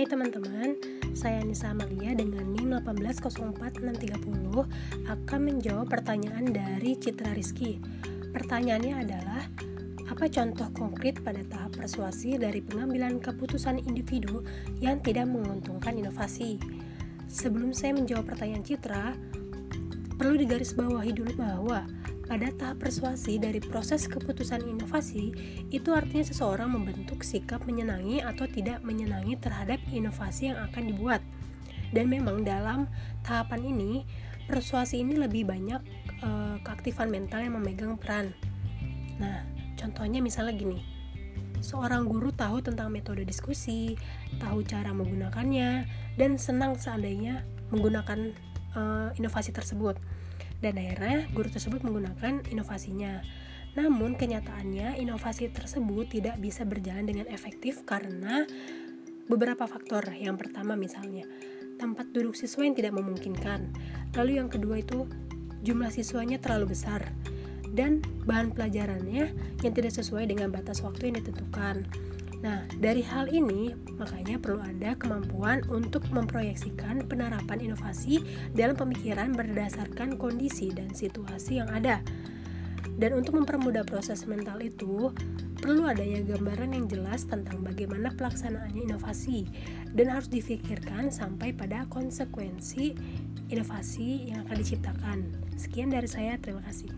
Hai teman-teman, saya Nisa Amalia dengan NIM 1804630 akan menjawab pertanyaan dari Citra Rizky. Pertanyaannya adalah, apa contoh konkret pada tahap persuasi dari pengambilan keputusan individu yang tidak menguntungkan inovasi? Sebelum saya menjawab pertanyaan Citra, perlu digarisbawahi dulu bahwa pada tahap persuasi dari proses keputusan inovasi, itu artinya seseorang membentuk sikap menyenangi atau tidak menyenangi terhadap inovasi yang akan dibuat. Dan memang dalam tahapan ini, persuasi ini lebih banyak e, keaktifan mental yang memegang peran. Nah, contohnya misalnya gini. Seorang guru tahu tentang metode diskusi, tahu cara menggunakannya, dan senang seandainya menggunakan e, inovasi tersebut dan akhirnya guru tersebut menggunakan inovasinya. Namun kenyataannya inovasi tersebut tidak bisa berjalan dengan efektif karena beberapa faktor. Yang pertama misalnya tempat duduk siswa yang tidak memungkinkan. Lalu yang kedua itu jumlah siswanya terlalu besar dan bahan pelajarannya yang tidak sesuai dengan batas waktu yang ditentukan. Nah, dari hal ini, makanya perlu ada kemampuan untuk memproyeksikan penerapan inovasi dalam pemikiran berdasarkan kondisi dan situasi yang ada. Dan untuk mempermudah proses mental itu, perlu adanya gambaran yang jelas tentang bagaimana pelaksanaannya inovasi dan harus difikirkan sampai pada konsekuensi inovasi yang akan diciptakan. Sekian dari saya, terima kasih.